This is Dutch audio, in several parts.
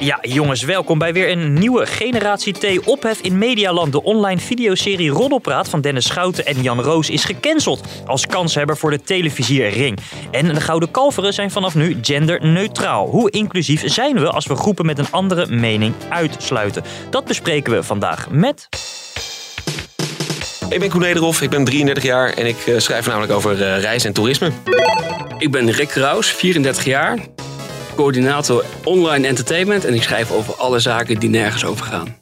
Ja, jongens, welkom bij weer een nieuwe Generatie T ophef in Medialand. De online videoserie Roddelpraat van Dennis Schouten en Jan Roos is gecanceld als kanshebber voor de televisier Ring. En de Gouden Kalveren zijn vanaf nu genderneutraal. Hoe inclusief zijn we als we groepen met een andere mening uitsluiten? Dat bespreken we vandaag met... Ik ben Koen Nederhoff, ik ben 33 jaar en ik uh, schrijf namelijk over uh, reis en toerisme. Ik ben Rick Kraus, 34 jaar, coördinator online entertainment en ik schrijf over alle zaken die nergens over gaan.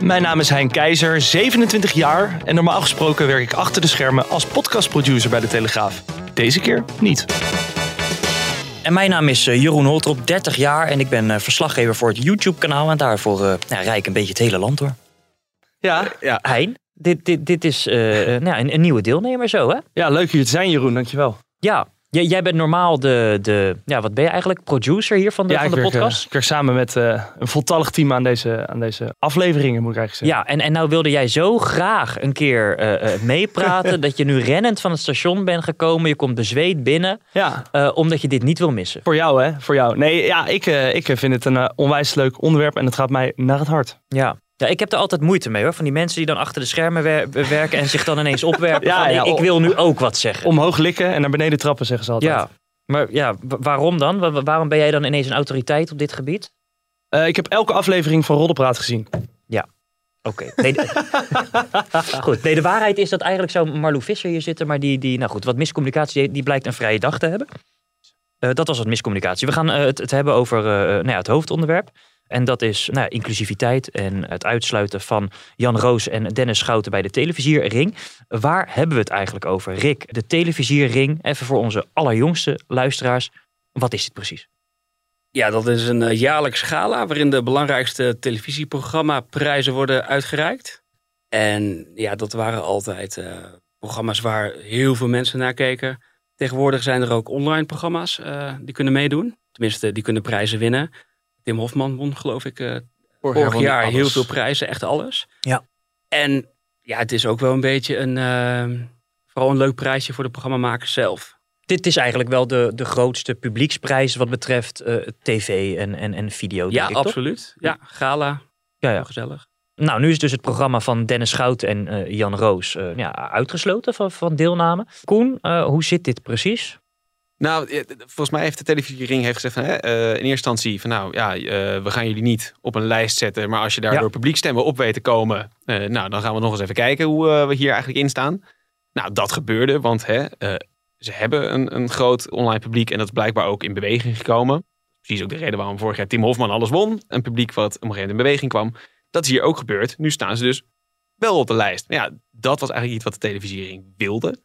Mijn naam is Hein Keizer, 27 jaar en normaal gesproken werk ik achter de schermen als podcastproducer bij de Telegraaf. Deze keer niet. En mijn naam is uh, Jeroen Holtrop, 30 jaar en ik ben uh, verslaggever voor het YouTube-kanaal en daarvoor uh, ja, rij ik een beetje het hele land door. Ja, ja. Hein, dit, dit, dit is nou, een, een, nieuwe deelnemer zo hè? Ja, leuk hier te zijn Jeroen, dankjewel. Ja, J jij bent normaal de, de, ja, wat ben je eigenlijk, producer hier van de, ja, van de ik podcast? Werk, ik werk samen met uh, een voltallig team aan deze, aan deze afleveringen, moet ik eigenlijk zeggen. Ja, en, en nou wilde jij zo graag een keer uh, uh, meepraten dat je nu rennend van het station bent gekomen. Je komt bezweet binnen, ja. omdat je dit niet wil missen. Voor jou hè, voor jou. Nee, ja, ik, ik vind het een onwijs leuk onderwerp en het gaat mij naar het hart. Ja, ja, ik heb er altijd moeite mee hoor. Van die mensen die dan achter de schermen wer werken en zich dan ineens opwerpen. ja, van, ja, ik, wil nu ook wat zeggen. Omhoog likken en naar beneden trappen, zeggen ze altijd. Ja, maar ja, waarom dan? Waarom ben jij dan ineens een autoriteit op dit gebied? Uh, ik heb elke aflevering van Roddelpraat gezien. Ja, oké. Okay. Nee, goed, nee, de waarheid is dat eigenlijk zou Marlou Visser hier zitten. Maar die, die nou goed, wat miscommunicatie, die blijkt een vrije dag te hebben. Uh, dat was wat miscommunicatie. We gaan uh, het, het, hebben over nou ja, het hoofdonderwerp. En dat is nou, inclusiviteit en het uitsluiten van Jan Roos en Dennis Schouten bij de televisierring. Waar hebben we het eigenlijk over? Rick, de televisierring, even voor onze allerjongste luisteraars. Wat is dit precies? Ja, dat is een jaarlijks gala waarin de belangrijkste televisieprogramma-prijzen worden uitgereikt. En ja, dat waren altijd uh, programma's waar heel veel mensen naar keken. Tegenwoordig zijn er ook online programma's uh, die kunnen meedoen. Tenminste, die kunnen prijzen winnen. Tim Hofman won, geloof ik, uh, vorig, vorig jaar heel veel prijzen, echt alles. Ja. En ja, het is ook wel een beetje een, uh, vooral een leuk prijsje voor de programmamakers zelf. Dit is eigenlijk wel de, de grootste publieksprijs wat betreft uh, tv en, en, en video. Ja, ik, absoluut. Toch? Ja, gala. Ja, ja. Gezellig. Nou, nu is dus het programma van Dennis Schout en uh, Jan Roos uh, ja, uitgesloten van, van deelname. Koen, hoe zit dit precies? Nou, volgens mij heeft de televisiering heeft gezegd van, hè, uh, in eerste instantie van nou ja, uh, we gaan jullie niet op een lijst zetten, maar als je daardoor ja. publiekstemmen op weet te komen, uh, nou dan gaan we nog eens even kijken hoe we hier eigenlijk in staan. Nou, dat gebeurde, want hè, ze hebben een, een groot online publiek en dat is blijkbaar ook in beweging gekomen. Precies ook de reden waarom vorig jaar Tim Hofman alles won. Een publiek wat op een gegeven moment in beweging kwam. Dat is hier ook gebeurd. Nu staan ze dus wel op de lijst. Maar ja, dat was eigenlijk iets wat de televisiering wilde.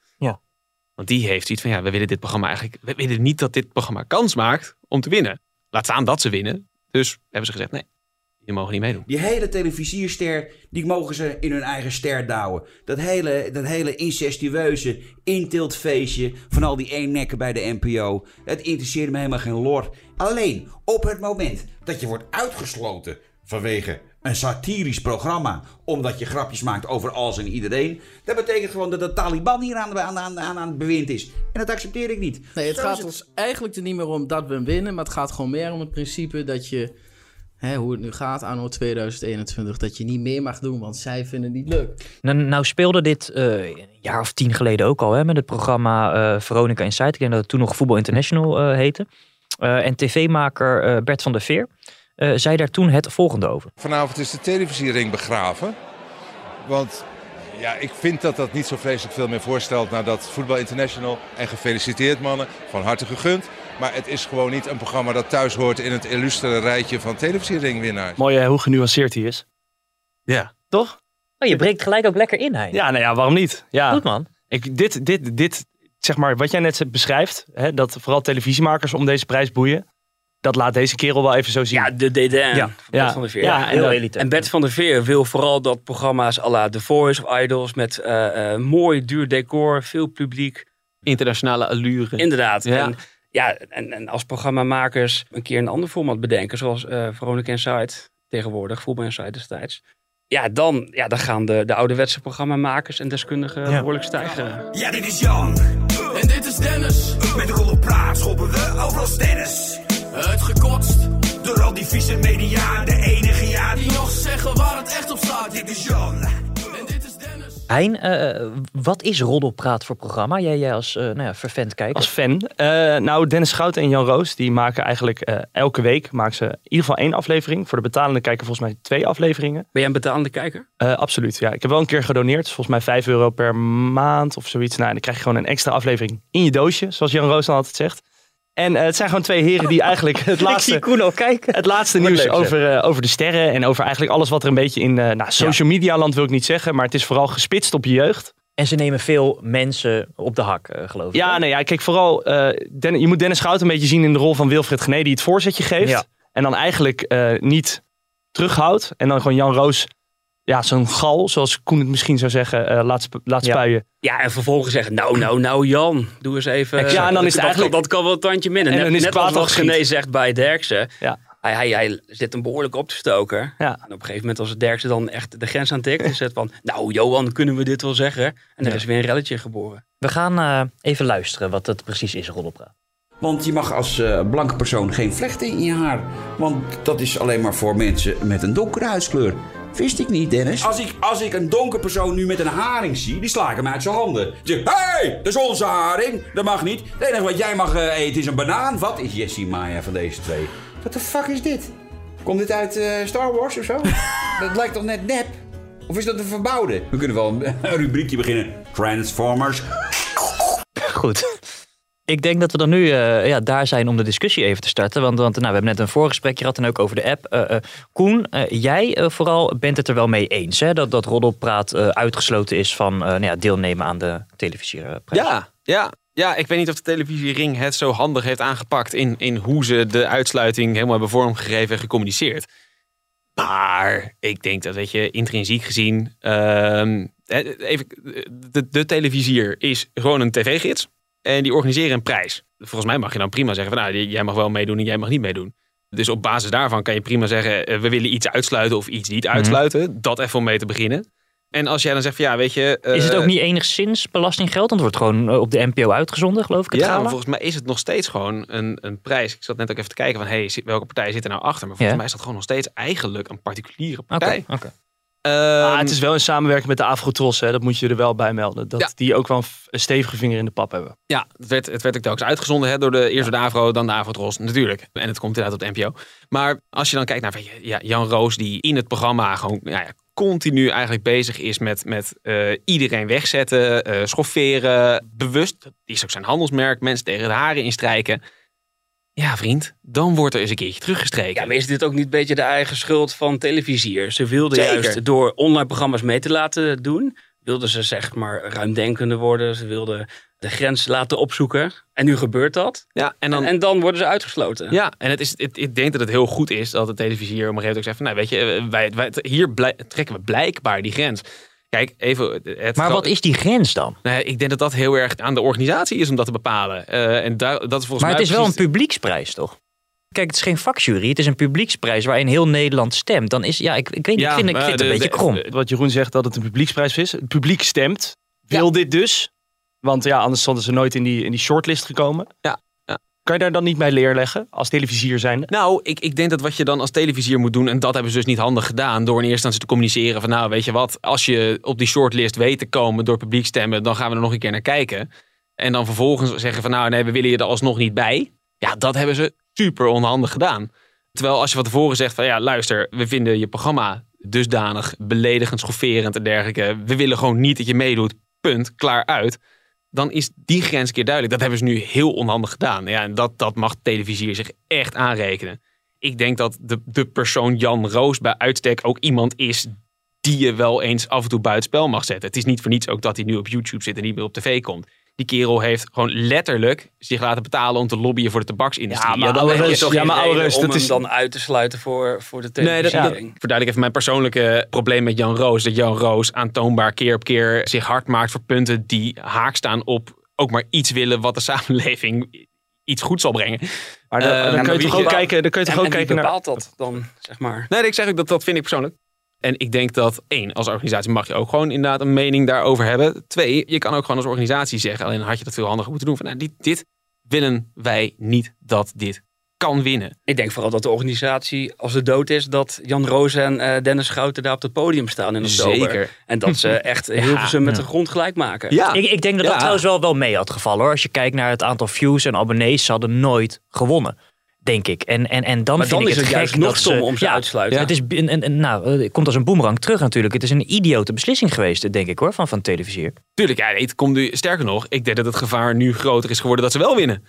Want die heeft iets van, ja, we willen dit programma eigenlijk... We willen niet dat dit programma kans maakt om te winnen. Laat staan dat ze winnen. Dus hebben ze gezegd, nee, die mogen niet meedoen. Die hele televisierster, die mogen ze in hun eigen ster douwen. Dat hele, dat hele incestueuze intiltfeestje van al die eennekken bij de NPO. Het interesseerde me helemaal geen lor. Alleen op het moment dat je wordt uitgesloten vanwege een satirisch programma, omdat je grapjes maakt over alles en iedereen. Dat betekent gewoon dat de Taliban hier aan, aan, aan, aan het bewind is. En dat accepteer ik niet. Nee, het Zo gaat ons eigenlijk er niet meer om dat we winnen, maar het gaat gewoon meer om het principe dat je, hè, hoe het nu gaat anno 2021, dat je niet meer mag doen, want zij vinden het niet leuk. Nou, nou speelde dit uh, een jaar of tien geleden ook al hè, met het programma uh, Veronica Insight. Ik denk dat het toen nog Voetbal International uh, heette. en tv-maker Bert van der Veer. Uh, zei daar toen het volgende over. Vanavond is de televisiering begraven. Want ja, ik vind dat dat niet zo vreselijk veel meer voorstelt nadat Voetbal International. En gefeliciteerd mannen, van harte gegund. Maar het is gewoon niet een programma dat thuis hoort in het illustere rijtje van televisieringwinnaars. Mooi hè, hoe genuanceerd hij is. Ja. Toch? Oh, je breekt gelijk ook lekker in, hij. Ja, nou ja, waarom niet? Ja. Goed man. Ik, dit, dit, dit zeg maar, wat jij net beschrijft, hè, dat vooral televisiemakers om deze prijs boeien, dat laat deze kerel wel even zo zien. Ja, de DDN Ja. van Bert Ja. van der Veer. Ja, dat- elite. En Bert van der Veer wil vooral dat programma's à la The Voice of Idols met eh, eh, mooi duur decor, veel publiek. Internationale allure. Inderdaad. Ja. En, ja, en, en als programmamakers een keer een ander format bedenken, zoals eh Veronica Insight tegenwoordig, Voetbal Insight destijds. Ja, dan, ja, dan gaan de, de ouderwetse programmamakers en deskundigen Ja. behoorlijk stijgen. Ja, dit is Jan. En dit is Dennis. Met de op praat schoppen we over als tennis. Uitgekotst. Door al die vieze media, de enige ja die nog zeggen waar het echt op staat. Dit is Jan. En dit is Dennis. Hein, eh, wat is Roddelpraat voor programma? Jij, jij als eh nou ja, vervent kijker. Als fan. Eh, nou, Dennis Schouten en Jan Roos, die maken eigenlijk eh, elke week maken ze in ieder geval één aflevering. Voor de betalende kijker volgens mij twee afleveringen. Ben jij een betalende kijker? Eh, absoluut, ja. Ik heb wel een keer gedoneerd. Volgens mij 5 euro per maand of zoiets. Nou, en dan krijg je gewoon een extra aflevering in je doosje, zoals Jan Roos dan altijd zegt. En eh, het zijn gewoon twee heren die eigenlijk het Ik zie laatste, het laatste nieuws leuk, over, eh, over de sterren en over eigenlijk alles wat er een beetje in eh, nou, social media land wil ik niet zeggen, maar het is vooral gespitst op je jeugd. En ze nemen veel mensen op de hak, geloof ik. Ja, hè? nee, ja, kijk, vooral, Den- je moet Dennis Schouten een beetje zien in de rol van Wilfred Gené, die het voorzetje geeft. Ja. En dan eigenlijk niet terughoudt. En dan gewoon Jan Roos, ja, zo'n gal, zoals Koen het misschien zou zeggen, eh, laat, sp- laat Ja. spuien. Ja, en vervolgens zeggen, nou, nou, nou Jan, doe eens even. Exact. Ja, en dan is het dat, eigenlijk- kan, dat kan wel een tandje minder. En Net, dan is het net als wat zegt bij Derksen. Ja. Hij, hij, hij zit hem behoorlijk op te stoken. Ja. En op een gegeven moment als Derksen dan echt de grens aantikt. is het van, nou Johan, kunnen we dit wel zeggen? En er is weer een relletje geboren. We gaan eh, even luisteren wat het precies is, Roddelpraat. Want je mag als eh, blanke persoon geen vlechten in je haar. Want dat is alleen maar voor mensen met een donkere huidskleur. Wist ik niet, Dennis. Als ik, als ik een donker persoon nu met een haring zie, die sla ik hem uit zijn handen. Zeg, hé, hey, dat is onze haring. Dat mag niet. Het enige wat jij mag eh, eten is een banaan. Wat is Jessie Maya van deze twee? Wat de fuck is dit? Komt dit uit eh, Star Wars of zo? dat lijkt toch net nep? Of is dat een verbouwde? We kunnen wel een, een rubriekje beginnen. Transformers. Goed. Ik denk dat we dan nu eh, ja, daar zijn om de discussie even te starten. Want, want nou, we hebben net een voorgesprekje gehad en ook over de app. Eh, Koen, jij vooral bent het er wel mee eens hè? Dat, dat Roddelpraat uitgesloten is van nou ja, deelnemen aan de televisieprijs. Ja, ja. Ja, ik weet niet of de televisiering het zo handig heeft aangepakt in, in hoe ze de uitsluiting helemaal hebben vormgegeven en gecommuniceerd. Maar ik denk dat, weet je, intrinsiek gezien, ehm, eh, even, de, de televisier is gewoon een tv-gids en die organiseren een prijs. Volgens mij mag je dan prima zeggen van, nou, jij mag wel meedoen en jij mag niet meedoen. Dus op basis daarvan kan je prima zeggen, eh, we willen iets uitsluiten of iets niet uitsluiten. Dat even om mee te beginnen. En als jij dan zegt van, ja, weet je... Is het eh, ook niet enigszins belastinggeld? Want het wordt gewoon eh, op de NPO uitgezonden, geloof ik. Het ja, gala? maar volgens mij is het nog steeds gewoon een, een prijs. Ik zat net ook even te kijken van, hey, zit- welke partij zit er nou achter? Maar volgens Ja. mij is dat gewoon nog steeds eigenlijk een particuliere partij. Ah, het is wel in samenwerking met de Afrotros, hè. dat moet je er wel bij melden. Dat Ja. die ook wel een stevige vinger in de pap hebben. Ja, het werd, het werd ook telkens uitgezonden hè, door de, eerst door de AVRO, dan de AVRO-tros, natuurlijk. En het komt inderdaad op de NPO. Maar als je dan kijkt naar ja, Jan Roos, die in het programma gewoon ja, ja, continu eigenlijk bezig is met, met eh, iedereen wegzetten, eh, schofferen, bewust. Dat is ook zijn handelsmerk, mensen tegen de haren instrijken. Ja, vriend, dan wordt er eens een keertje teruggestreken. Ja, maar is dit ook niet een beetje de eigen schuld van televisier? Ze wilden Zeker. juist door online programma's mee te laten doen, wilden ze zeg maar ruimdenkender worden. Ze wilden de grens laten opzoeken. En nu gebeurt dat. ja, en dan, En dan worden ze uitgesloten. Ja, en het is, het, ik denk dat het heel goed is dat de televisier op een gegeven moment ook zegt van, nou weet je, eh, wij, wij, hier blij- trekken we blijkbaar die grens. Kijk, even... Het Maar wat is die grens dan? Nee, ik denk dat dat heel erg aan de organisatie is om dat te bepalen. Eh, en daar, dat is volgens Maar mij het is wel een publieksprijs, toch? Kijk, het is geen vakjury. Het is een publieksprijs waarin heel Nederland stemt. Dan is, ja, ik, ik weet niet, Ja, ik vind, ik maar vind het een beetje krom. de- Wat Jeroen zegt dat het een publieksprijs is. Het publiek stemt. Wil dit dus? Want ja, anders zouden ze nooit in die, in die shortlist gekomen. Ja. Kan je daar dan niet bij leerleggen als televisier zijnde? Nou, ik, ik denk dat wat je dan als televisier moet doen, en dat hebben ze dus niet handig gedaan, door in eerste instantie te communiceren van nou, weet je wat, als je op die shortlist weet te komen door publiek stemmen, dan gaan we er nog een keer naar kijken. En dan vervolgens zeggen van nou, nee, we willen je er alsnog niet bij. Ja, dat hebben ze super onhandig gedaan. Terwijl als je van tevoren zegt van ja, luister, we vinden je programma dusdanig beledigend, schofferend en dergelijke. We willen gewoon niet dat je meedoet. Punt, klaar uit. Dan is die grens een keer duidelijk. Dat hebben ze nu heel onhandig gedaan. Ja, en dat, dat mag de televisier zich echt aanrekenen. Ik denk dat de, de persoon Jan Roos bij uitstek ook iemand is die je wel eens af en toe buitenspel mag zetten. Het is niet voor niets ook dat hij nu op YouTube zit en niet meer op tv komt. Die kerel heeft gewoon letterlijk zich laten betalen om te lobbyen voor de tabaksindustrie. Ja, maar dan je toch ja, geen maar om dat hem is- dan uit te sluiten voor, voor de Nee, dat, dat, verduidelijk even mijn persoonlijke probleem met Jan Roos. Dat Jan Roos aantoonbaar keer op keer zich hard maakt voor punten die haak staan op ook maar iets willen wat de samenleving iets goed zal brengen. Maar dan, Eh, dan maar kun je wie toch ook bepaalt- kijken, dan kun je toch en, ook en kijken naar... bepaalt dat dan, zeg maar? Nee, ik zeg ook dat dat vind ik persoonlijk. En ik denk dat één, als organisatie mag je ook gewoon inderdaad een mening daarover hebben. Twee, je kan ook gewoon als organisatie zeggen, alleen had je dat veel handiger moeten doen. Van, nou, dit, dit willen wij niet dat dit kan winnen. Ik denk vooral dat de organisatie, als het dood is, dat Jan Roos en eh, Dennis Schouten daar op het podium staan in oktober. Zeker. En dat ze echt heel veel met de grond gelijk maken. Ja, Ik, ik denk dat Ja. dat trouwens wel, wel mee had gevallen hoor. Als je kijkt naar het aantal views en abonnees, ze hadden nooit gewonnen. Denk ik. En, en, en dan Maar vind dan ik is het het juist nog stom om ze ja, uit te sluiten. Het is een, een, een- nou, het komt als een boemerang terug natuurlijk. Het is een idiote beslissing geweest, denk ik hoor, van, van televisier. tuurlijk. Ja, het komt nu, sterker nog, ik denk dat het gevaar nu groter is geworden dat ze wel winnen.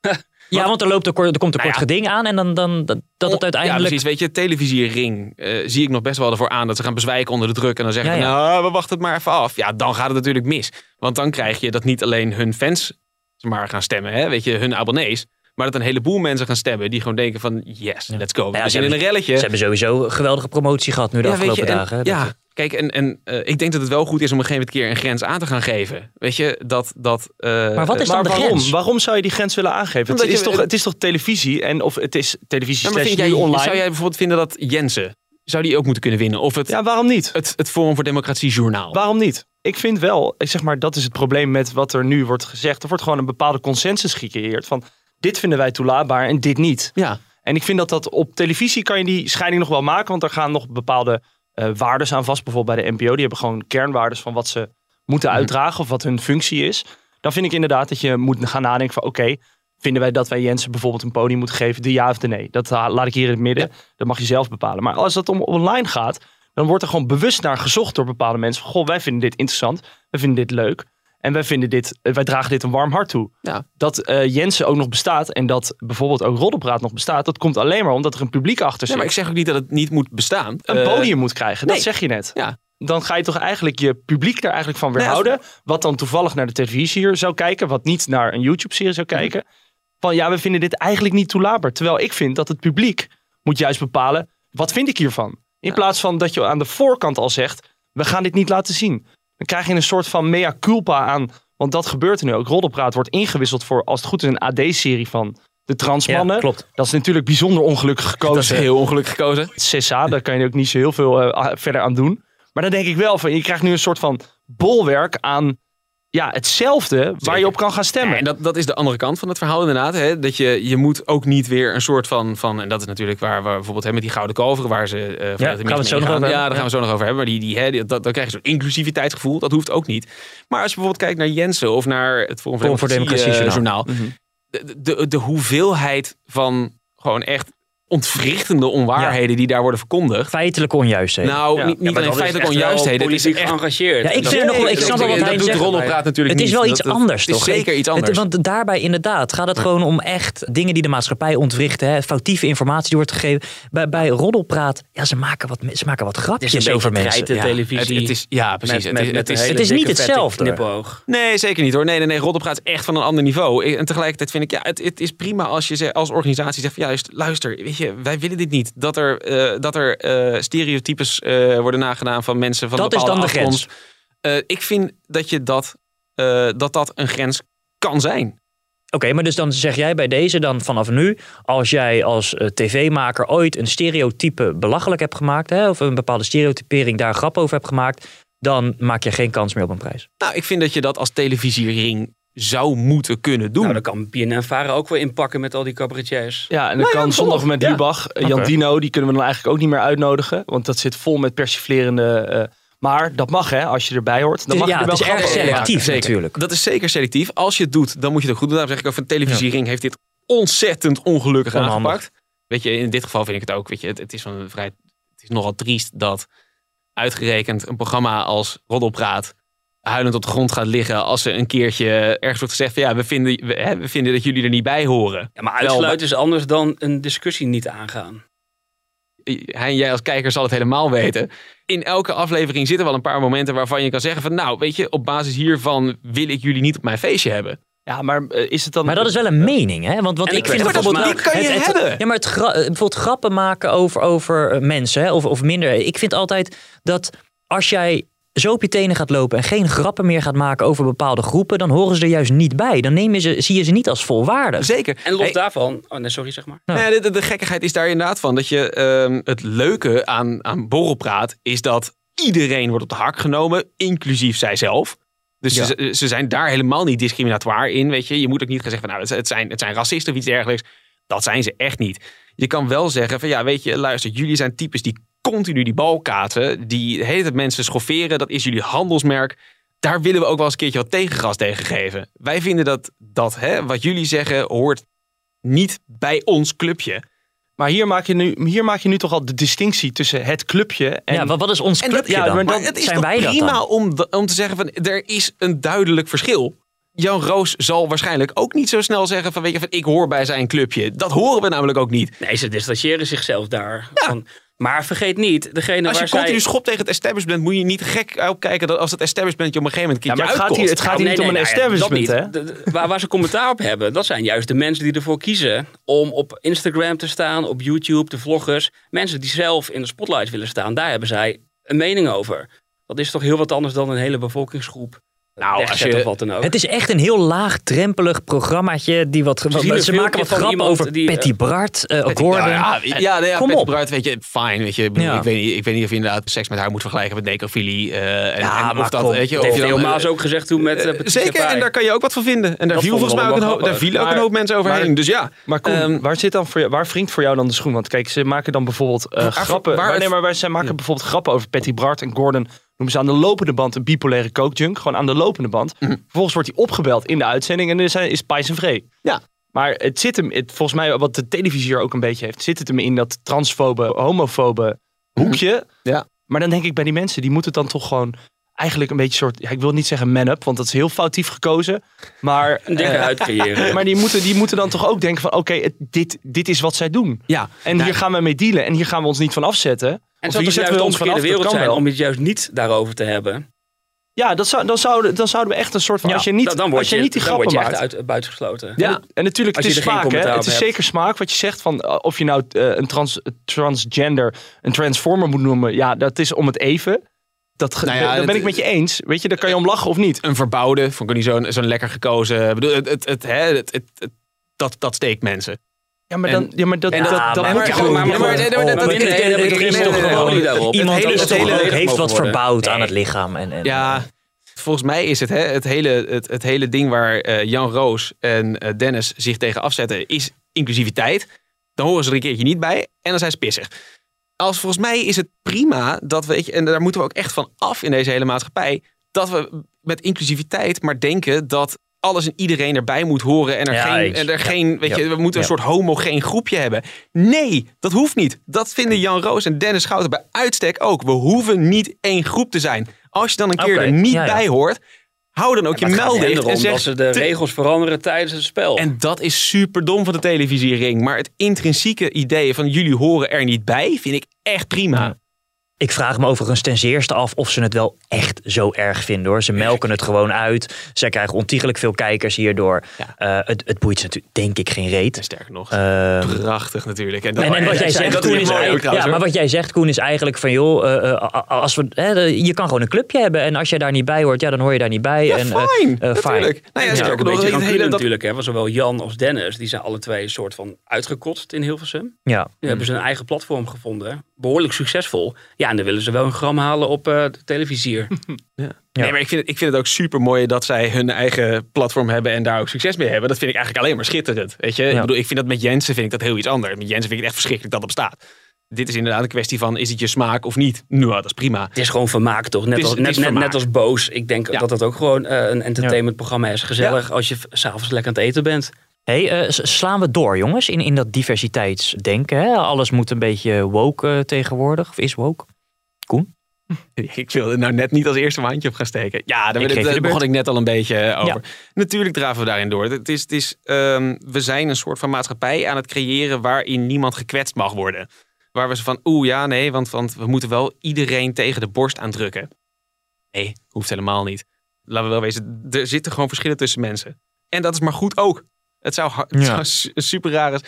Ja, want er, loopt kort- er komt een Nou kort geding aan en dan, dan dat, dat het uiteindelijk... Ja, precies. Weet je, televisiering eh, zie ik nog best wel ervoor aan dat ze gaan bezwijken onder de druk. En dan zeggen Ja, ja. nou, we wachten het maar even af. Ja, dan gaat het natuurlijk mis. Want dan krijg je dat niet alleen hun fans maar gaan stemmen, hè, weet je, hun abonnees. Maar dat een heleboel mensen gaan stemmen die gewoon denken van, yes, let's go. We Ja, zijn in een relletje. Ze hebben sowieso geweldige promotie gehad nu de Ja, afgelopen je, en- dagen. ja, Dat- kijk, en, en eh, ik denk dat het wel goed is om een gegeven moment een keer een grens aan te gaan geven. Weet je, dat... dat eh, Maar wat is dan de waarom? grens? Waarom zou je die grens willen aangeven? Het is, je- toch, het is toch televisie? En of het is televisie Ja, maar slash vind jij, online? Zou jij bijvoorbeeld vinden dat Jensen, zou die ook moeten kunnen winnen? Of het, Ja, waarom niet? het, het Forum voor Democratie journaal? Waarom niet? Ik vind wel, ik zeg maar, dat is het probleem met wat er nu wordt gezegd. Er wordt gewoon een bepaalde consensus gecreëerd van dit vinden wij toelaatbaar en dit niet. Ja. En ik vind dat dat op televisie kan je die scheiding nog wel maken, want er gaan nog bepaalde eh waarden aan vast. Bijvoorbeeld bij de NPO, die hebben gewoon kernwaarden van wat ze moeten Mhm. uitdragen of wat hun functie is. Dan vind ik inderdaad dat je moet gaan nadenken van oké, vinden wij dat wij Jensen bijvoorbeeld een podium moeten geven, de ja of de nee? Dat laat ik hier in het midden, dat mag je zelf bepalen. Maar als het om online gaat, dan wordt er gewoon bewust naar gezocht door bepaalde mensen. Van, Goh, wij vinden dit interessant, wij vinden dit leuk. En wij, vinden dit, eh, wij dragen dit een warm hart toe. Ja. Dat eh, Jensen ook nog bestaat en dat bijvoorbeeld ook Roddelpraat nog bestaat, dat komt alleen maar omdat er een publiek achter Nee, zit. maar ik zeg ook niet dat het niet moet bestaan. een Eh, podium moet krijgen, nee. dat zeg je net. Ja. Dan ga je toch eigenlijk je publiek daar eigenlijk van Nee, als- weerhouden. Wat dan toevallig naar de televisie zou kijken, wat niet naar een YouTube-serie zou Mhm. kijken. Van ja, we vinden dit eigenlijk niet toelaatbaar. Terwijl ik vind dat het publiek moet juist bepalen, wat vind ik hiervan? In plaats van dat je aan de voorkant al zegt, we gaan dit niet laten zien. Dan krijg je een soort van mea culpa aan. Want dat gebeurt er nu ook. Roddelpraat wordt ingewisseld voor, als het goed is, een AD-serie van de transmannen. Ja, klopt. Dat is natuurlijk bijzonder ongelukkig gekozen. Dat is heel ongelukkig gekozen. CSA, daar kan je ook niet zo heel veel eh, verder aan doen. Maar dan denk ik wel van, je krijgt nu een soort van bolwerk aan ja, hetzelfde waar je op kan gaan stemmen. Ja, en dat, dat is de andere kant van het verhaal inderdaad. Hè? Dat je, je moet ook niet weer een soort van, van en dat is natuurlijk waar we bijvoorbeeld hè, met die gouden kalveren waar ze vanuit de gaan we het zo nog over Ja, hebben. daar gaan we zo nog over hebben. Maar die, die, hè, die- dat, dan krijg je zo'n inclusiviteitsgevoel. Dat hoeft ook niet. Maar als je bijvoorbeeld kijkt naar Jensen of naar het Forum voor Democratie, Democratie eh, Journaal. journaal. De, de, de hoeveelheid van gewoon echt ontwrichtende onwaarheden die daar worden verkondigd. Feitelijke onjuistheden. Nou, Ja. niet, niet alleen feitelijke onjuistheden. Het is echt geëngageerd. Ja, ik vind nog wel- ik snap wel wat dat hij doet zegt. Roddelpraat natuurlijk Het is wel iets dat- anders, het is toch? zeker iets Het- anders. want daarbij inderdaad gaat het gewoon om echt dingen die de maatschappij ontwrichten. Hè, foutieve informatie die wordt gegeven. Bij, bij Roddelpraat, ja, ze maken wat, ze maken wat Het is een grapjes over mensen. Ja. televisie. Het, het is, ja, precies. Met, het met, is, met het is, een hele het is niet hetzelfde. knipoog. Nee, zeker niet hoor. Nee, nee, nee. Roddelpraat is echt van een ander niveau. En tegelijkertijd vind ik, ja, het, het is prima als je als organisatie zegt van juist, luister, weet je, wij willen dit niet. Dat er, eh, dat er eh, stereotypes eh, worden nagedaan van mensen van Dat is bepaalde dan de. Eh, ik vind dat je dat, dat dat een grens kan zijn. Oké, maar dus dan zeg jij bij deze dan vanaf nu, als jij als tv-maker ooit een stereotype belachelijk hebt gemaakt, hè, of een bepaalde stereotypering daar een grap over hebt gemaakt, dan maak je geen kans meer op een prijs. Nou, ik vind dat je dat als televisiering zou moeten kunnen doen. Nou, dan kan BNN Vara ook wel inpakken met al die cabaretiers. Ja, en dan kan zondag met ja. Lubach, eh, Jan. Dino, die kunnen we dan eigenlijk ook niet meer uitnodigen. Want dat zit vol met persiflerende... eh, maar dat mag hè, als je erbij hoort. Dan mag ja, je er het wel is erg selectief maken. natuurlijk. Dat is zeker selectief. Als je het doet, dan moet je het ook goed doen. Daarom zeg ik ook van televisiering heeft dit ontzettend ongelukkig Onhandig. aangepakt. Weet je, in dit geval vind ik het ook. Weet je, het, het is van vrij, het is nogal triest dat uitgerekend een programma als Roddelpraat huilend op de grond gaat liggen als ze een keertje ergens wordt gezegd van ja, we vinden, we, hè, we vinden dat jullie er niet bij horen. Ja, maar Wel, uitsluiten is anders dan een discussie niet aangaan. hij en jij als kijker zal het helemaal weten. In elke aflevering zitten wel een paar momenten waarvan je kan zeggen van nou, weet je, op basis hiervan wil ik jullie niet op mijn feestje hebben. Ja, maar eh, is het dan... Maar dat is wel een mening, hè? Want, want En ik vind bijvoorbeeld... Die kan je het, het- hebben. Ja, maar het gra- eh, bijvoorbeeld grappen maken over, over eh, mensen, hè? Of, of minder. Ik vind altijd dat als jij zo op je tenen gaat lopen en geen grappen meer gaat maken over bepaalde groepen, dan horen ze er juist niet bij. Dan neem je ze, zie je ze niet als volwaardig. Zeker. En los Hey, daarvan... Oh nee, sorry, zeg maar. Nou de, de, de gekkigheid is daar inderdaad van. Dat je ehm, het leuke aan, aan borrelpraat is dat iedereen wordt op de hak genomen, inclusief zijzelf. Dus Ja. ze, ze zijn daar helemaal niet discriminatoire in. Weet je. je moet ook niet gaan zeggen van nou, het, het zijn, het zijn racisten of iets dergelijks. Dat zijn ze echt niet. Je kan wel zeggen van ja, weet je, luister, jullie zijn types die continu die bal katen. Die de hele tijd mensen schofferen. Dat is jullie handelsmerk. Daar willen we ook wel eens een keertje wat tegengas tegen geven. Wij vinden dat, dat hè, wat jullie zeggen hoort niet bij ons clubje. Maar hier maak, je nu, hier maak je nu toch al de distinctie tussen het clubje en... ja, wat, wat is ons En dat- clubje ja, dan? maar Maar dan het is zijn toch wij dat prima dan? om, om te zeggen van er is een duidelijk verschil. Jan Roos zal waarschijnlijk ook niet zo snel zeggen van weet je van ik hoor bij zijn clubje. Dat horen we namelijk ook niet. Nee, ze distancieren zichzelf daar. Van, maar vergeet niet, degene Als je waar zij... continu schopt tegen het establishment moet je niet gek opkijken dat als het establishment je op een gegeven moment Ja, maar het gaat hier, het uitkost. gaat hier Nee, niet om nee, een nou establishment, hè? niet. De- de- waar, waar ze commentaar op hebben, dat zijn juist de mensen die ervoor kiezen om op Instagram te staan, op YouTube, de vloggers. Mensen die zelf in de spotlight willen staan, daar hebben zij een mening over. Dat is toch heel wat anders dan een hele bevolkingsgroep. Nou, als je- of wat dan ook. Het is echt een heel laagdrempelig programmaatje. Die wat, ze een maken wat grappen over die, eh, Patty Bart, eh Gordon. Ja, ja, ja, nee, ja Kom Patty op. Bart, weet je, fine, weet je. Ik, bedoel, Ja. ik, weet niet, ik weet niet of je inderdaad seks met haar moet vergelijken met necrofilie. eh en, Ja, en of maar dat, kom, weet je, dat of heeft Theo dan, Maas eh, ook gezegd toen met uh, Zeker, en daar kan je ook wat van vinden. En daar Dat viel volgens mij ook een, hoop, daar vielen ook Maar- een hoop mensen overheen. maar- dus ja, Maar Koen, Ehm, waar, zit dan voor jou, waar wringt voor jou dan de schoen? Want kijk, ze maken dan bijvoorbeeld eh, grappen. nee, maar zij maken bijvoorbeeld grappen over Patty Bart en Gordon. Noemen ze aan de lopende band een bipolaire coke-junk. Gewoon aan de lopende band. Mhm. Vervolgens wordt hij opgebeld in de uitzending en is, is Pijs en Vree. Ja. Maar het zit hem, het, volgens mij wat de televisie hier ook een beetje heeft, zit het hem in dat transfobe, homofobe hoekje. Ja. Maar dan denk ik bij die mensen, die moeten dan toch gewoon eigenlijk een beetje soort, ja, ik wil niet zeggen man-up, want dat is heel foutief gekozen. Maar, een dikke eh, huid creëren. maar die moeten, die moeten dan toch ook denken van, oké, dit, dit is wat zij doen. ja. En Nou, hier gaan we mee dealen en hier gaan we ons niet van afzetten. En Of zou het zetten juist we de ons dat wereld zijn wel. om het juist niet daarover te hebben. Ja, dat zou, dan, zouden, dan zouden we echt een soort van, Ja, als je niet, dan, dan word als je, je, niet die dan word grappen je maakt. echt uit, buitengesloten. Ja. En natuurlijk, het is smaak, hè? Het is zeker smaak wat je zegt van uh, of je nou uh, een trans, transgender, een transformer moet noemen. Ja, dat is om het even. Dat, Nou ja, ben ik met je eens. Weet je, daar kan je om lachen of niet. Een verbouwde, vond ik niet zo'n zo'n lekker gekozen. Ik bedoel, het, het, het, hè, het, het, het- dat, dat steekt mensen. Ja, maar, En- dan, ja, maar dat, en dat, dat- dat maar- moet je maar- gewoon maar- maar- dat- maar is toch gewoon daarop. iemand Het hele- is het toch hele- gewoon- heeft wat verbouwd aan het lichaam. En, en, Ja, volgens mij is het hè, het, hele, het, het hele ding waar eh, Jan Roos en eh, Dennis zich tegen afzetten, is inclusiviteit. Dan horen ze er een keertje niet bij en dan zijn ze pissig. Als volgens mij is het prima dat we, weet je, en daar moeten we ook echt van af in deze hele maatschappij, dat we met inclusiviteit maar denken dat alles en iedereen erbij moet horen en er Ja, geen, en er Ja. geen weet je, we moeten een soort homogeen groepje hebben. Nee, dat hoeft niet. Dat vinden Jan Roos en Dennis Schouten bij uitstek ook. We hoeven niet één groep te zijn. Als je dan een keer er niet bij hoort, hou dan ook je het gaat mel hen dicht en zeg... dat ze de regels veranderen tijdens het spel. En dat is super dom van de televisiering. Maar het intrinsieke idee van jullie horen er niet bij, vind ik echt prima. Ik vraag me overigens ten zeerste af of ze het wel echt zo erg vinden hoor. Ze melken het gewoon uit. Zij krijgen ontiegelijk veel kijkers hierdoor. Ja. Eh, het, het boeit ze natuurlijk denk ik geen reet. En sterker nog, Ehm, prachtig natuurlijk. En, En, en wat jij zegt, Koen, is mooi ook ja, maar wat jij zegt, Koen, is eigenlijk van joh, eh, eh, als we, je kan gewoon een clubje hebben en als jij daar niet bij hoort, ja, dan hoor je daar niet bij. Ja, en, eh, fijn. natuurlijk. Nou ja, Ja, ook sterker een beetje hele... Dat, natuurlijk. Hè, want zowel Jan als Dennis, die zijn alle twee een soort van uitgekotst in Hilversum. Ja. Nu hebben ze een eigen platform gevonden. Behoorlijk succesvol. Ja, en dan willen ze wel een gram halen op eh, de televisie hier. Ja. Nee, maar ik vind, het, ik vind het ook super mooi dat zij hun eigen platform hebben en daar ook succes mee hebben. Dat vind ik eigenlijk alleen maar schitterend. Weet je? Ik bedoel, ik vind dat met Jensen vind ik dat heel iets anders. Met Jensen vind ik het echt verschrikkelijk dat het bestaat. Dit is inderdaad een kwestie van, is het je smaak of niet? Nou, dat is prima. Het is gewoon vermaak toch? Net, is- als, net, als Boos. Ik denk Ja. dat dat ook gewoon eh, een entertainmentprogramma is. Gezellig als je s'avonds lekker aan het eten bent. Hey, eh, slaan we door, jongens, in, in dat diversiteitsdenken. Hè? Alles moet een beetje woke tegenwoordig, of is woke. Koen? Ik wilde nou net niet als eerste mijn handje op gaan steken. Ja, daar, Ik daar- de daar begon ik net al een beetje eh, over. Ja. Natuurlijk draven we daarin door. Het is, het is, ehm, we zijn een soort van maatschappij aan het creëren waarin niemand gekwetst mag worden. Waar we ze van, oeh ja, nee, want, want we moeten wel iedereen tegen de borst aandrukken. Nee, hoeft helemaal niet. Laten we wel wezen, er zitten gewoon verschillen tussen mensen. En dat is maar goed ook. Het zou, het Ja. zou een super rare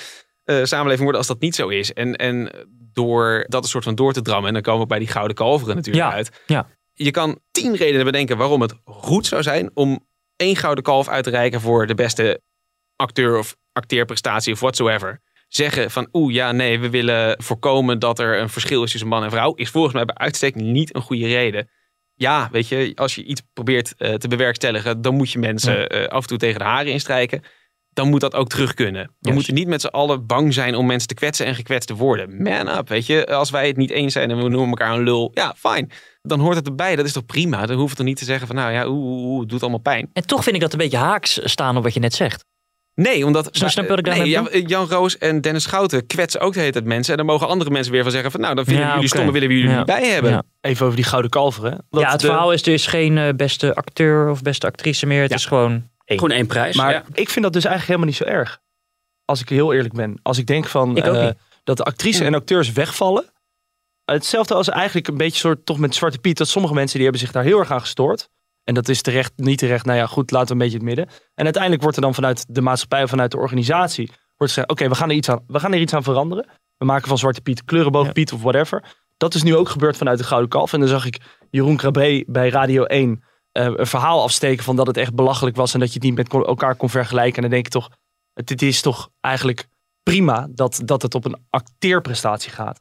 eh, samenleving worden als dat niet zo is. En, en door dat een soort van door te drammen, en dan komen we bij die gouden kalveren natuurlijk Ja, uit. ja. Je kan tien redenen bedenken waarom het goed zou zijn om één gouden kalf uit te reiken voor de beste acteur of acteerprestatie of whatsoever. Zeggen van oeh ja nee, we willen voorkomen dat er een verschil is tussen man en vrouw, is volgens mij bij uitstek niet een goede reden. Ja, weet je, als je iets probeert eh, te bewerkstelligen, dan moet je mensen eh, af en toe tegen de haren instrijken. Dan moet dat ook terug kunnen. We Juist. moeten niet met z'n allen bang zijn om mensen te kwetsen en gekwetst te worden. Man up, weet je. Als wij het niet eens zijn en we noemen elkaar een lul, ja, fijn. Dan hoort het erbij. Dat is toch prima? Dan hoeft het toch niet te zeggen van, nou ja, oeh, het doet allemaal pijn. En toch vind ik dat een beetje haaks staan op wat je net zegt. Nee, omdat... Snap- snap je wat ik nee, Jan Roos en Dennis Schouten kwetsen ook de hele tijd mensen. En dan mogen andere mensen weer van zeggen van... Nou, dan vinden Ja, jullie oké. stom en willen we jullie Ja. niet bij hebben. Ja. Even over die gouden kalveren. hè. Dat ja, het de- verhaal is dus geen eh, beste acteur of beste actrice meer. Het Ja. is gewoon één. Gewoon één prijs. Maar ja. ik vind dat dus eigenlijk helemaal niet zo erg. Als ik heel eerlijk ben. Als ik denk van Ik eh, dat de actrices en acteurs wegvallen. Hetzelfde als eigenlijk een beetje soort toch met Zwarte Piet. Dat sommige mensen die hebben zich daar heel erg aan gestoord. En dat is terecht, niet terecht. Nou ja, goed, laten we een beetje het midden. En uiteindelijk wordt er dan vanuit de maatschappij of vanuit de organisatie. Wordt gezegd, oké, we gaan er iets aan, we gaan er iets aan veranderen. We maken van Zwarte Piet kleurenboog Ja. Piet of whatever. Dat is nu ook gebeurd vanuit de Gouden Kalf. En dan zag ik Jeroen Krabbe bij Radio 1 eh, een verhaal afsteken van dat het echt belachelijk was. En dat je het niet met elkaar kon vergelijken. En dan denk ik toch, het, het is toch eigenlijk prima dat, dat het op een acteerprestatie gaat.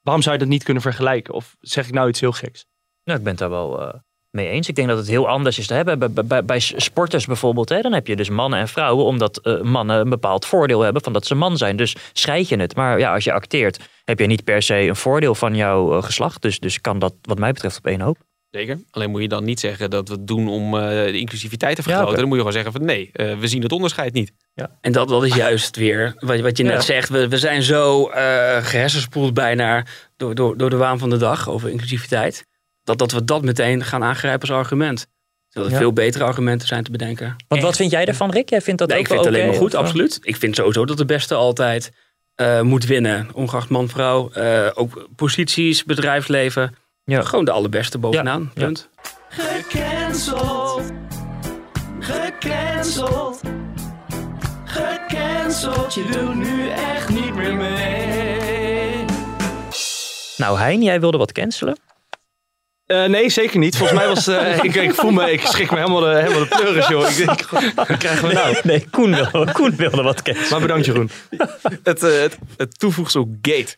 Waarom zou je dat niet kunnen vergelijken? Of zeg ik nou iets heel geks? Nou, ik ben het daar wel eh, mee eens. Ik denk dat het heel anders is te hebben. Bij, bij, bij- sporters bijvoorbeeld, hè, dan heb je dus mannen en vrouwen, omdat eh, mannen een bepaald voordeel hebben van dat ze man zijn. Dus scheid je het. Maar ja, als je acteert, heb je niet per se een voordeel van jouw geslacht. Dus, dus kan dat, wat mij betreft, op één hoop. Zeker. Alleen moet je dan niet zeggen dat we het doen om eh, de inclusiviteit te Ja, vergroten. Dan moet je gewoon zeggen van nee, eh, we zien het onderscheid niet. En dat, dat is juist weer wat, wat je net Ja. zegt. We, we zijn zo eh gehersenspoeld bijna door, door, door de waan van de dag over inclusiviteit. Dat, dat we dat meteen gaan aangrijpen als argument. Terwijl er Ja. veel betere argumenten zijn te bedenken. Want wat vind jij ervan, Rick? Jij vindt dat Nee, ook ik vind het alleen maar goed, of, absoluut. Ik vind sowieso dat de beste altijd eh, moet winnen. Ongeacht man, vrouw. eh, ook posities, bedrijfsleven. Ja. Gewoon de allerbeste bovenaan. Ja. Punt. Gecanceld. Gecanceld. Gecanceld. Je doet nu echt niet meer mee. Nou, Hein, jij wilde wat cancelen. Eh, nee, zeker niet. Volgens mij was eh, ik, ik voel me, ik schrik me helemaal de, helemaal de pleuris, joh. Ik denk, wat krijgen we nou? Nee, Koen wilde, Koen wilde wat cancelen. Maar bedankt, Jeroen. Het, eh, het, het toevoegsel gate.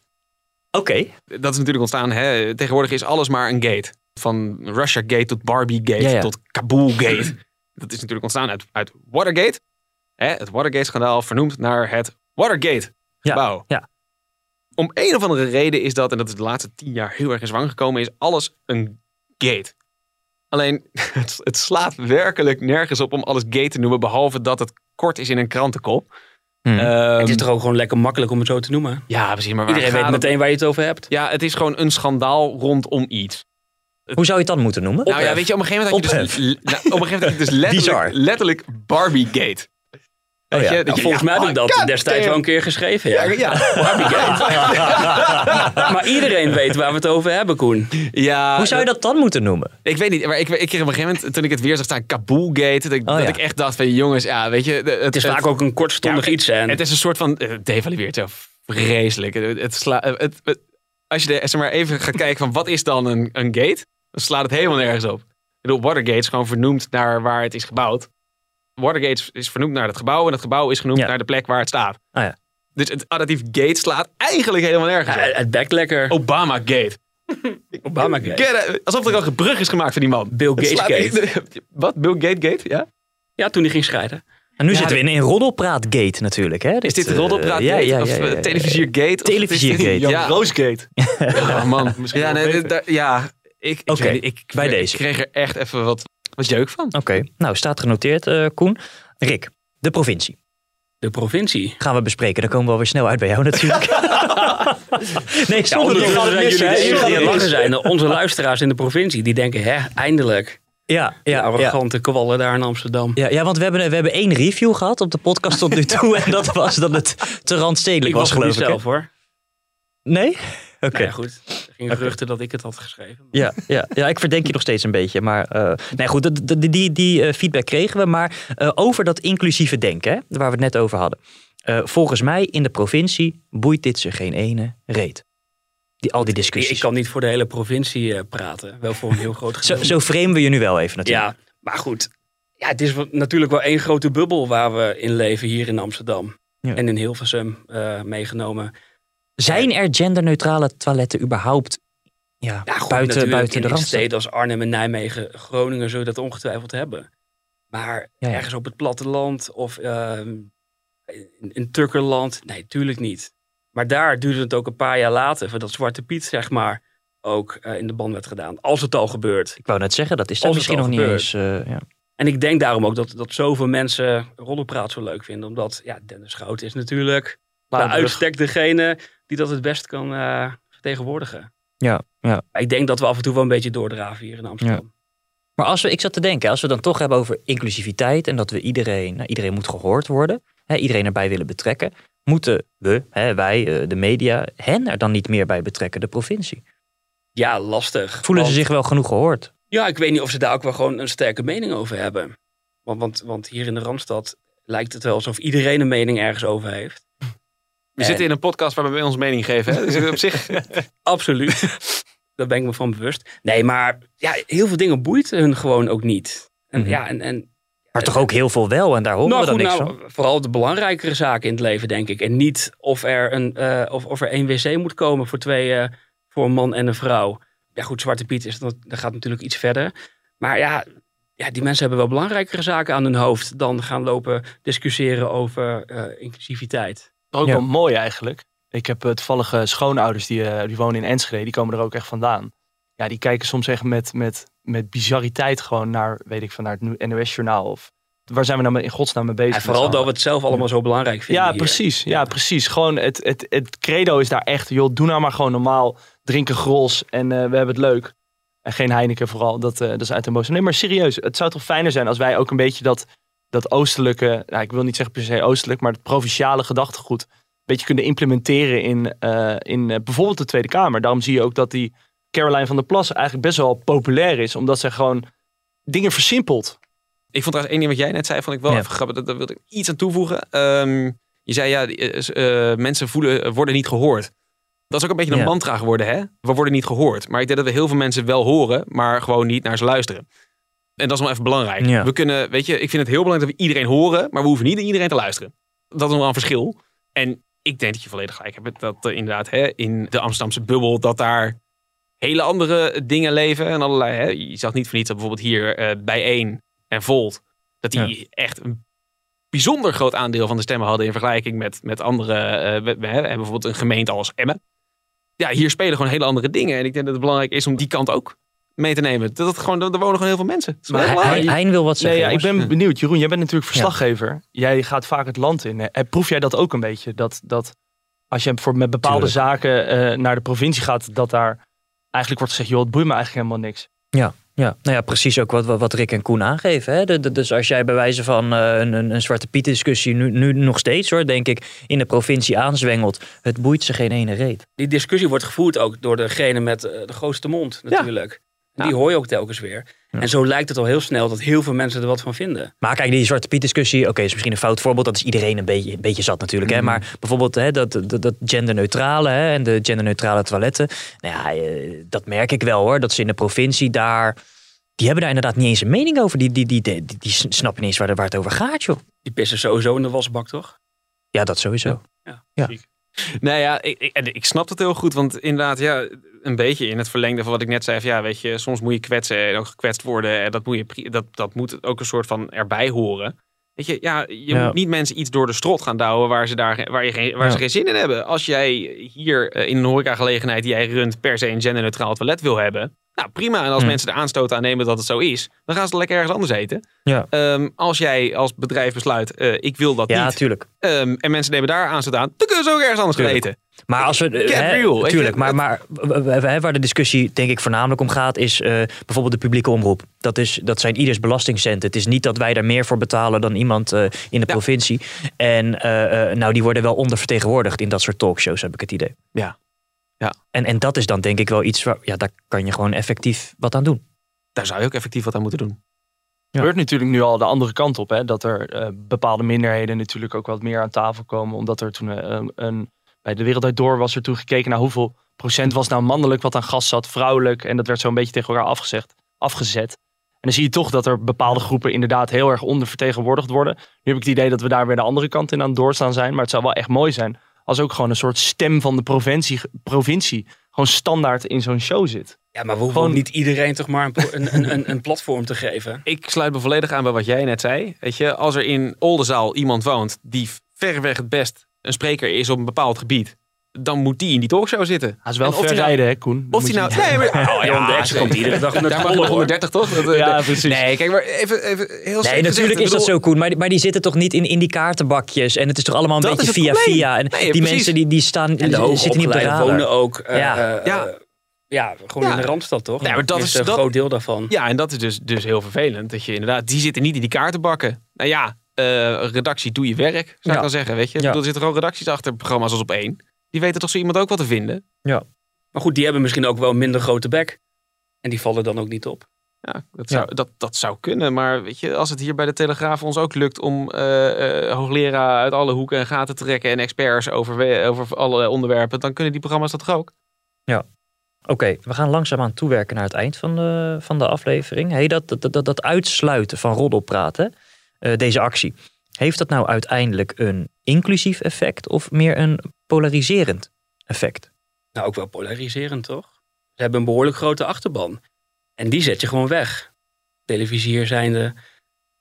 Oké. Dat is natuurlijk ontstaan. Hè? Tegenwoordig is alles maar een gate. Van Russia Gate tot Barbie Gate Ja, ja. tot Kabul Gate. dat is natuurlijk ontstaan uit, uit Watergate. Hè? Het Watergate-schandaal vernoemd naar het Watergate Ja, ja. Om een of andere reden is dat, en dat is de laatste tien jaar heel erg in zwang gekomen, is alles een gate. Alleen, het, het slaat werkelijk nergens op om alles gate te noemen, behalve dat het kort is in een krantenkop. Hmm. Ehm, Het is toch ook gewoon lekker makkelijk om het zo te noemen. ja, precies. Maar Iedereen weet het- meteen waar je het over hebt. Ja, het is gewoon een schandaal rondom iets. Hoe zou je het dan moeten noemen? Nou ja, weet je, op een gegeven moment had je dus, nou, op een gegeven moment had je dus Bizar. letterlijk, letterlijk Barbiegate. Weet ja. je, dat Nou, je- volgens ja, mij heb ik dat God destijds damn. wel een keer geschreven. Ja. Ja, ja. Maar iedereen weet waar we het over hebben, Koen. ja Hoe zou je dat dan moeten noemen? Ik weet niet, maar ik, ik kreeg op een gegeven moment, toen ik het weer zag staan, Kabulgate, dat, ik, Oh, dat ja. ik echt dacht van, jongens, ja, weet je... Het, Het is vaak ook een kortstondig Ja, iets. En Het is een soort van, eh, het devalueert vreselijk. Het, het sla, het, het- als je er zeg maar, even gaat kijken van, wat is dan een, een gate? Dan slaat het helemaal nergens op. Ik bedoel, Watergate is gewoon vernoemd naar waar het is gebouwd. Watergate is- is vernoemd naar het gebouw en het gebouw is genoemd Ja. naar de plek waar het staat. Ah ja. Dus het additief gate slaat eigenlijk helemaal nergens Ja, het bekt lekker. Obama Gate. Obama Gate. Alsof er al een brug is gemaakt van die man. Bill Gates Gate. Wat? Bill Gate Gate? Ja? Ja, toen hij ging scheiden. En nu Ja, zitten we in, in Roddelpraatgate natuurlijk. Hè? Is dit eh, Roddelpraat ja, Gate? ja, of ja, ja, ja. eh, Televisier Gate? Of Televisier wat is dit? Gate. Ja, Roosgate. Oh, man. Misschien ja, nee, daar- ja, ik, ik, weet niet, ik, bij ik deze. kreeg er echt even wat, wat jeuk van. Oké, nou staat genoteerd, eh, Koen. Rick, de provincie. De provincie. Gaan we bespreken. Dan komen we alweer snel uit bij jou natuurlijk. nee, Ja, zonder dat zijn jullie de Ja, zijn. Onze luisteraars in de provincie, die denken, hè, eindelijk. ja, ja, ja. arrogante kwallen daar in Amsterdam. Ja, ja, want we hebben, we hebben één review gehad op de podcast tot nu toe. en dat was dat het te randstedelijk Ik was, was geloof ik. zelf, hoor. Nee? Oké. Nou ja, goed. Gingen Oké. geruchten dat ik het had geschreven. Ja, ja, ja, ik verdenk je nog steeds een beetje. Maar eh, nee, goed, die, die, die eh, feedback kregen we. Maar eh, over dat inclusieve denken, hè, waar we het net over hadden. Volgens mij in de provincie boeit dit ze geen ene reet. Die, al die discussies. ik kan niet voor de hele provincie praten. Wel voor een heel groot zo, gedeelte. zo framen we je nu wel even natuurlijk. Ja, maar goed. Ja, het is natuurlijk wel één grote bubbel waar we in leven hier in Amsterdam. Ja. En in Hilversum meegenomen. Zijn er genderneutrale toiletten überhaupt ja, goed, buiten, buiten in, de steden als Arnhem en Nijmegen, Groningen zullen dat ongetwijfeld hebben. Maar Ja, ja. ergens op het platteland of ehm, in, in Turkerland, nee, tuurlijk niet. Maar daar duurde het ook een paar jaar later voordat Zwarte Piet, zeg maar, ook eh, in de band werd gedaan. Als het al gebeurt. Ik wou net zeggen, dat is daar misschien nog niet eens... eh, ja. En ik denk daarom ook dat, dat zoveel mensen Roddelpraat zo leuk vinden. Omdat ja, Dennis Schout is natuurlijk bij uitstek degene die dat het best kan eh, vertegenwoordigen. Ja, ja. Ik denk dat we af en toe wel een beetje doordraven hier in Amsterdam. Maar als we, ik zat te denken, als we dan toch hebben over inclusiviteit en dat we iedereen, nou, iedereen moet gehoord worden, hè, iedereen erbij willen betrekken, moeten we, hè, wij, eh, de media, hen er dan niet meer bij betrekken, de provincie? Ja, lastig. Voelen ze zich wel genoeg gehoord? Ja, ik weet niet of ze daar ook wel gewoon een sterke mening over hebben. Want, want, want hier in de Randstad lijkt het wel alsof iedereen een mening ergens over heeft. We En- zitten in een podcast waar we onze mening geven. Hè? Dus op zich, Absoluut. Daar ben ik me van bewust. Nee, maar ja, heel veel dingen boeit hun gewoon ook niet. En, Mhm. ja, en, en Maar toch ook heel veel wel en daar horen nou, we dan goed, niks nou, van. Vooral de belangrijkere zaken in het leven, denk ik. En niet of er, een, eh, of, of er één wc moet komen voor twee, eh, voor een man en een vrouw. Ja, goed, Zwarte Piet is dat, dat gaat natuurlijk iets verder. Maar ja, ja, die mensen hebben wel belangrijkere zaken aan hun hoofd dan gaan lopen discussiëren over eh, inclusiviteit. Ook Ja. wel mooi eigenlijk. Ik heb eh, toevallig eh, schoonouders die, eh, die wonen in Enschede. Die komen er ook echt vandaan. Ja, die kijken soms echt met, met, met bizarriteit gewoon naar, weet ik van, naar het NOS-journaal. Of waar zijn we nou in godsnaam mee bezig? En vooral dat we het zelf allemaal zo belangrijk vinden. Ja, hier. precies. Ja, precies. Gewoon het, het, het credo is daar echt, joh, doe nou maar gewoon normaal. Drink een gros en eh, we hebben het leuk. En geen Heineken vooral, dat, eh, dat is uit de boos. Nee, maar serieus, het zou toch fijner zijn als wij ook een beetje dat, dat oostelijke, nou, ik wil niet zeggen per se oostelijk, maar het provinciale gedachtegoed een beetje kunnen implementeren in, eh, in eh, bijvoorbeeld de Tweede Kamer. Daarom zie je ook dat die Caroline van der Plas eigenlijk best wel populair is, omdat zij gewoon dingen versimpelt. ik vond trouwens één ding wat jij net zei, vond ik wel Ja. even grappig. Dat- Daar wilde ik iets aan toevoegen. Ehm, je zei ja, eh, mensen voelen, worden niet gehoord. Dat is ook een beetje een Ja. mantra geworden, hè? We worden niet gehoord. Maar ik denk dat we heel veel mensen wel horen, maar gewoon niet naar ze luisteren. En dat is wel even belangrijk. Ja. We kunnen, weet je, ik vind het heel belangrijk dat we iedereen horen, maar we hoeven niet naar iedereen te luisteren. Dat is nog wel een verschil. En ik denk dat je volledig gelijk hebt. Dat eh, inderdaad hè, in de Amsterdamse bubbel, dat daar hele andere dingen leven. En allerlei, hè. Je zag niet voor niets dat bijvoorbeeld hier eh bijeen en Volt, dat die echt een bijzonder groot aandeel van de stemmen hadden in vergelijking met, met andere, we, we hebben bijvoorbeeld een gemeente als Emmen. Ja, hier spelen gewoon hele andere dingen. En ik denk dat het belangrijk is om die kant ook mee te nemen. Dat het gewoon, er wonen gewoon heel veel mensen. Maar. Hein wil wat Nee, zeggen. ja, ik ben benieuwd. Jeroen, jij bent natuurlijk verslaggever. Jij gaat vaak het land in. Eh, Proef jij dat ook een beetje? Dat, dat als je voor, met bepaalde Tuurlijk. zaken eh, naar de provincie gaat, dat daar eigenlijk wordt gezegd, joh, het boeit me eigenlijk helemaal niks. Ja, nou ja, precies ook wat, wat Rick en Koen aangeven. Hè? De- de- dus als jij bij wijze van eh, een, een, een Zwarte Piet discussie nu, nu nog steeds hoor, denk ik, in de provincie aanzwengelt. Het boeit ze geen ene reet. Die discussie wordt gevoerd ook door degene met de grootste mond natuurlijk. En Die hoor je ook telkens weer. En zo lijkt het al heel snel dat heel veel mensen er wat van vinden. Maar kijk, die Zwarte Piet discussie, oké, is misschien een fout voorbeeld. Dat is iedereen een beetje, een beetje zat natuurlijk. Hè? Maar bijvoorbeeld hè, dat, dat, dat genderneutrale hè, en de genderneutrale toiletten. Nou ja, eh, dat merk ik wel hoor. Dat ze in de provincie daar, die hebben daar inderdaad niet eens een mening over. Die, die, die, die, die, snappen niet eens waar, waar het over gaat joh. Die pissen sowieso in de wasbak, toch? Ja, dat sowieso. Nou ja, ik, ik, ik snap het heel goed. Want inderdaad, ja, een beetje in het verlengde van wat ik net zei. Van, ja, weet je, soms moet je kwetsen en ook gekwetst worden. En dat moet, je, dat, dat moet ook een soort van erbij horen. Weet je, ja, je Ja. moet niet mensen iets door de strot gaan douwen waar ze, daar, waar je geen, waar Ja. ze geen zin in hebben. Als jij hier eh, in een horecagelegenheid die jij runt per se een genderneutraal toilet wil hebben. Nou, prima. En als Hmm. mensen er aanstoot aan nemen dat het zo is, dan gaan ze lekker ergens anders eten. Ja. Ehm, als jij als bedrijf besluit, eh, ik wil dat Ja, niet. tuurlijk. ehm, en mensen nemen daar aanstoot aan, dan kunnen ze ook ergens anders gaan eten. Maar als we. Get hè, real, tuurlijk, maar, maar waar de discussie denk ik voornamelijk om gaat, is eh, bijvoorbeeld de publieke omroep. Dat, is, dat zijn ieders belastingcenten. Het is niet dat wij daar meer voor betalen dan iemand eh, in de Ja. provincie. En eh, eh, nou, die worden wel ondervertegenwoordigd in dat soort talkshows, heb ik het idee. Ja. Ja. En, en dat is dan denk ik wel iets waar, ja, daar kan je gewoon effectief wat aan doen. Daar zou je ook effectief wat aan moeten doen. Ja. gebeurt natuurlijk nu al de andere kant op. Hè? Dat er eh, bepaalde minderheden natuurlijk ook wat meer aan tafel komen. Omdat er toen eh, een, een, bij de Wereld Door was er toen gekeken naar hoeveel procent was nou mannelijk wat aan gas zat, vrouwelijk. En dat werd zo'n beetje tegen elkaar afgezegd, afgezet. En dan zie je toch dat er bepaalde groepen inderdaad heel erg ondervertegenwoordigd worden. Nu heb ik het idee dat we daar weer de andere kant in aan het doorstaan zijn. Maar het zou wel echt mooi zijn als ook gewoon een soort stem van de provincie, provincie gewoon standaard in zo'n show zit. Ja, maar we hoeven Gewoon- niet iedereen toch maar een, een, een, een platform te geven. Ik sluit me volledig aan bij wat jij net zei. Weet je, als er in Oldenzaal iemand woont die verreweg het best een spreker is op een bepaald gebied, dan moet die in die talkshow zitten. Hij is wel ver nou- rijden, hè, Koen? Of die moet nou... Nee, maar... Oh, Johan Derksen komt iedere dag naar Daar mag je nog 130 toch? Dat, eh, Ja, nee. precies. Nee, kijk, maar even, even heel Nee, natuurlijk is dat zo, Koen. Maar, die- maar die zitten toch niet in, in die kaartenbakjes. En het is toch allemaal een Dat beetje is het via probleem. via. En Nee, die precies. mensen die, die staan, En de zitten niet op de wonen ook eh, Ja. eh, Ja. ja, gewoon Ja. in de Randstad, toch? Ja, maar dat is- een dat- groot deel daarvan. Ja, en dat is dus, dus heel vervelend. Dat je inderdaad, die zitten niet in die kaartenbakken. Nou ja, eh, redactie, doe je werk, zou Ja. ik dan zeggen. Weet je? Ik Ja. bedoel, Er zitten gewoon redacties achter programma's als op één. Die weten toch zo iemand ook wat te vinden. Maar goed, die hebben misschien ook wel een minder grote bek. En die vallen dan ook niet op. Ja, dat zou, Dat, dat zou kunnen. Maar weet je, als het hier bij de Telegraaf ons ook lukt om eh, eh, hoogleraar uit alle hoeken en gaten te trekken en experts over, over alle onderwerpen, dan kunnen die programma's dat toch ook? Oké, we gaan langzaamaan toewerken naar het eind van de, van de aflevering. Hey, dat, dat, dat, dat uitsluiten van roddelpraten, eh, deze actie. Heeft dat nou uiteindelijk een inclusief effect of meer een polariserend effect? Nou, ook wel polariserend, toch? Ze hebben een behoorlijk grote achterban. En die zet je gewoon weg. Televisie hier zijnde.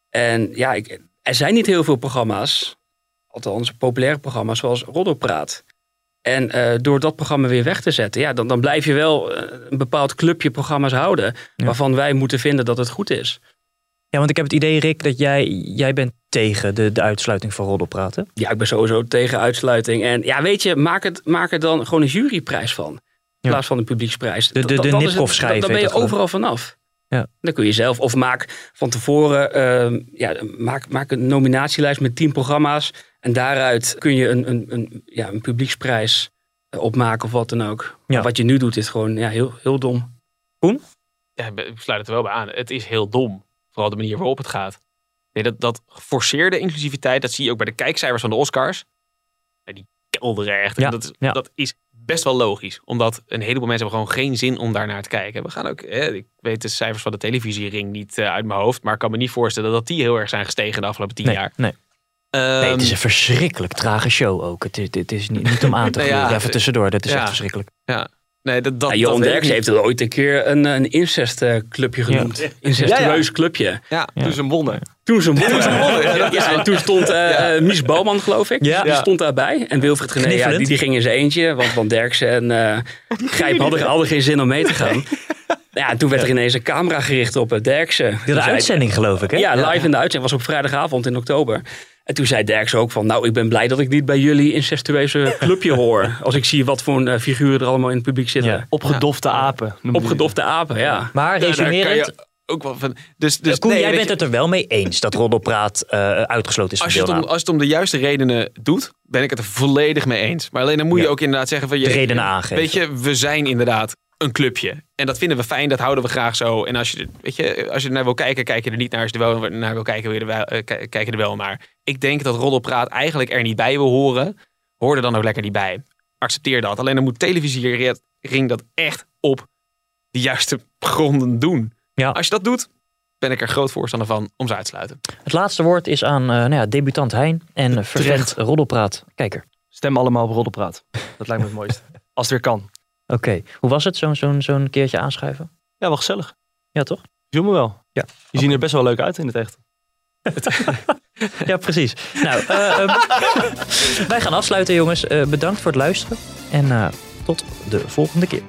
En ja, ik, er zijn niet heel veel programma's, althans populaire programma's, zoals Roddelpraat. En eh, door dat programma weer weg te zetten, ja, dan, dan blijf je wel eh, een bepaald clubje programma's houden. Ja. Waarvan wij moeten vinden dat het goed is. Ja, want ik heb het idee, Rick, dat jij, jij bent tegen de, de uitsluiting van roddelpraten. Ja, ik ben sowieso tegen uitsluiting. En ja, weet je, maak, het, maak er dan gewoon een juryprijs van. In Ja. plaats van een publieksprijs. De- de- de het- Nipkoff-schijf Dan ben je overal vanaf. Ja. Dan kun je zelf, of maak van tevoren, ehm, ja, maak, maak een nominatielijst met tien programma's. En daaruit kun je een, een, een, ja, een publieksprijs eh, opmaken of wat dan ook. Ja. Wat je nu doet is gewoon ja, heel, heel dom. Ja, ik sluit het er wel bij aan. Het is heel dom. Vooral de manier waarop het gaat. Nee, dat, dat geforceerde inclusiviteit, dat zie je ook bij de kijkcijfers van de Oscars. Ja, Die kelderen echt. Ja, dat, is, ja. dat is best wel logisch. Omdat een heleboel mensen hebben gewoon geen zin om daar naar te kijken. We gaan ook, ik weet de cijfers van de televisiering niet eh, uit mijn hoofd. Maar ik kan me niet voorstellen dat die heel erg zijn gestegen de afgelopen tien Nee, jaar. nee. nee, Ehm, het is een verschrikkelijk trage show ook. Het is, het is niet, niet om aan te gluren. ja, Even tussendoor, dat is ja. echt verschrikkelijk. Nee, dat, dat, Ja, Johan niet. heeft het ooit een keer een, een incestclubje genoemd. Incestueus clubje. Ja, Toen ze wonnen. Toen ze wonnen. Ja, toen stond eh, eh, Mies Bouwman, geloof ik. Ja. Die stond daarbij. En Wilfried Gené, die, die ging in zijn eentje. Want Van Derksen en eh Grijp hadden, hadden geen zin om mee te gaan. Ja, en toen werd er ineens een camera gericht op eh, Derksen. De Toen zei- uitzending geloof ik, hè? Ja, live in de uitzending. was op vrijdagavond in oktober. En toen zei Derksen ook van... Nou, ik ben blij dat ik niet bij jullie incestueuze clubje hoor. Als ik zie wat voor eh, figuren er allemaal in het publiek zitten. Ja. Opgedofte apen. Opgedofte apen, ja. Maar resumerend, ook wel van. Dus, dus Koen, nee, jij bent je, het er wel mee eens dat roddelpraat eh, uitgesloten is van als je, het om, als je het om de juiste redenen doet, ben ik het er volledig mee eens. Maar alleen dan moet je ook inderdaad zeggen van je De redenen aangeven. Weet je, we zijn inderdaad een clubje. En dat vinden we fijn, dat houden we graag zo. En als je, weet je, als je er naar wil kijken, kijk je er niet naar. Als je er wel naar wil kijken, wil je er wel, eh, ki- kijk je er wel naar. Ik denk dat Roddelpraat eigenlijk er niet bij wil horen. Hoor er dan ook lekker niet bij. Accepteer dat. Alleen dan moet televisiering dat echt op de juiste gronden doen. Ja. Als je dat doet, ben ik er groot voorstander van om ze uit te sluiten. Het laatste woord is aan eh, nou ja, debutant Hein en vervent roddelpraat kijker. Stem allemaal op Roddelpraat. Dat lijkt me het mooiste. Als het weer kan. Oké, hoe was het zo'n zo'n zo'n keertje aanschuiven? Ja, wel gezellig. Ja, toch? Me wel. Ja. Je zien er best wel leuk uit in het echt. Ja, precies. Nou, eh, ehm, wij gaan afsluiten jongens. Eh, bedankt voor het luisteren en eh, tot de volgende keer.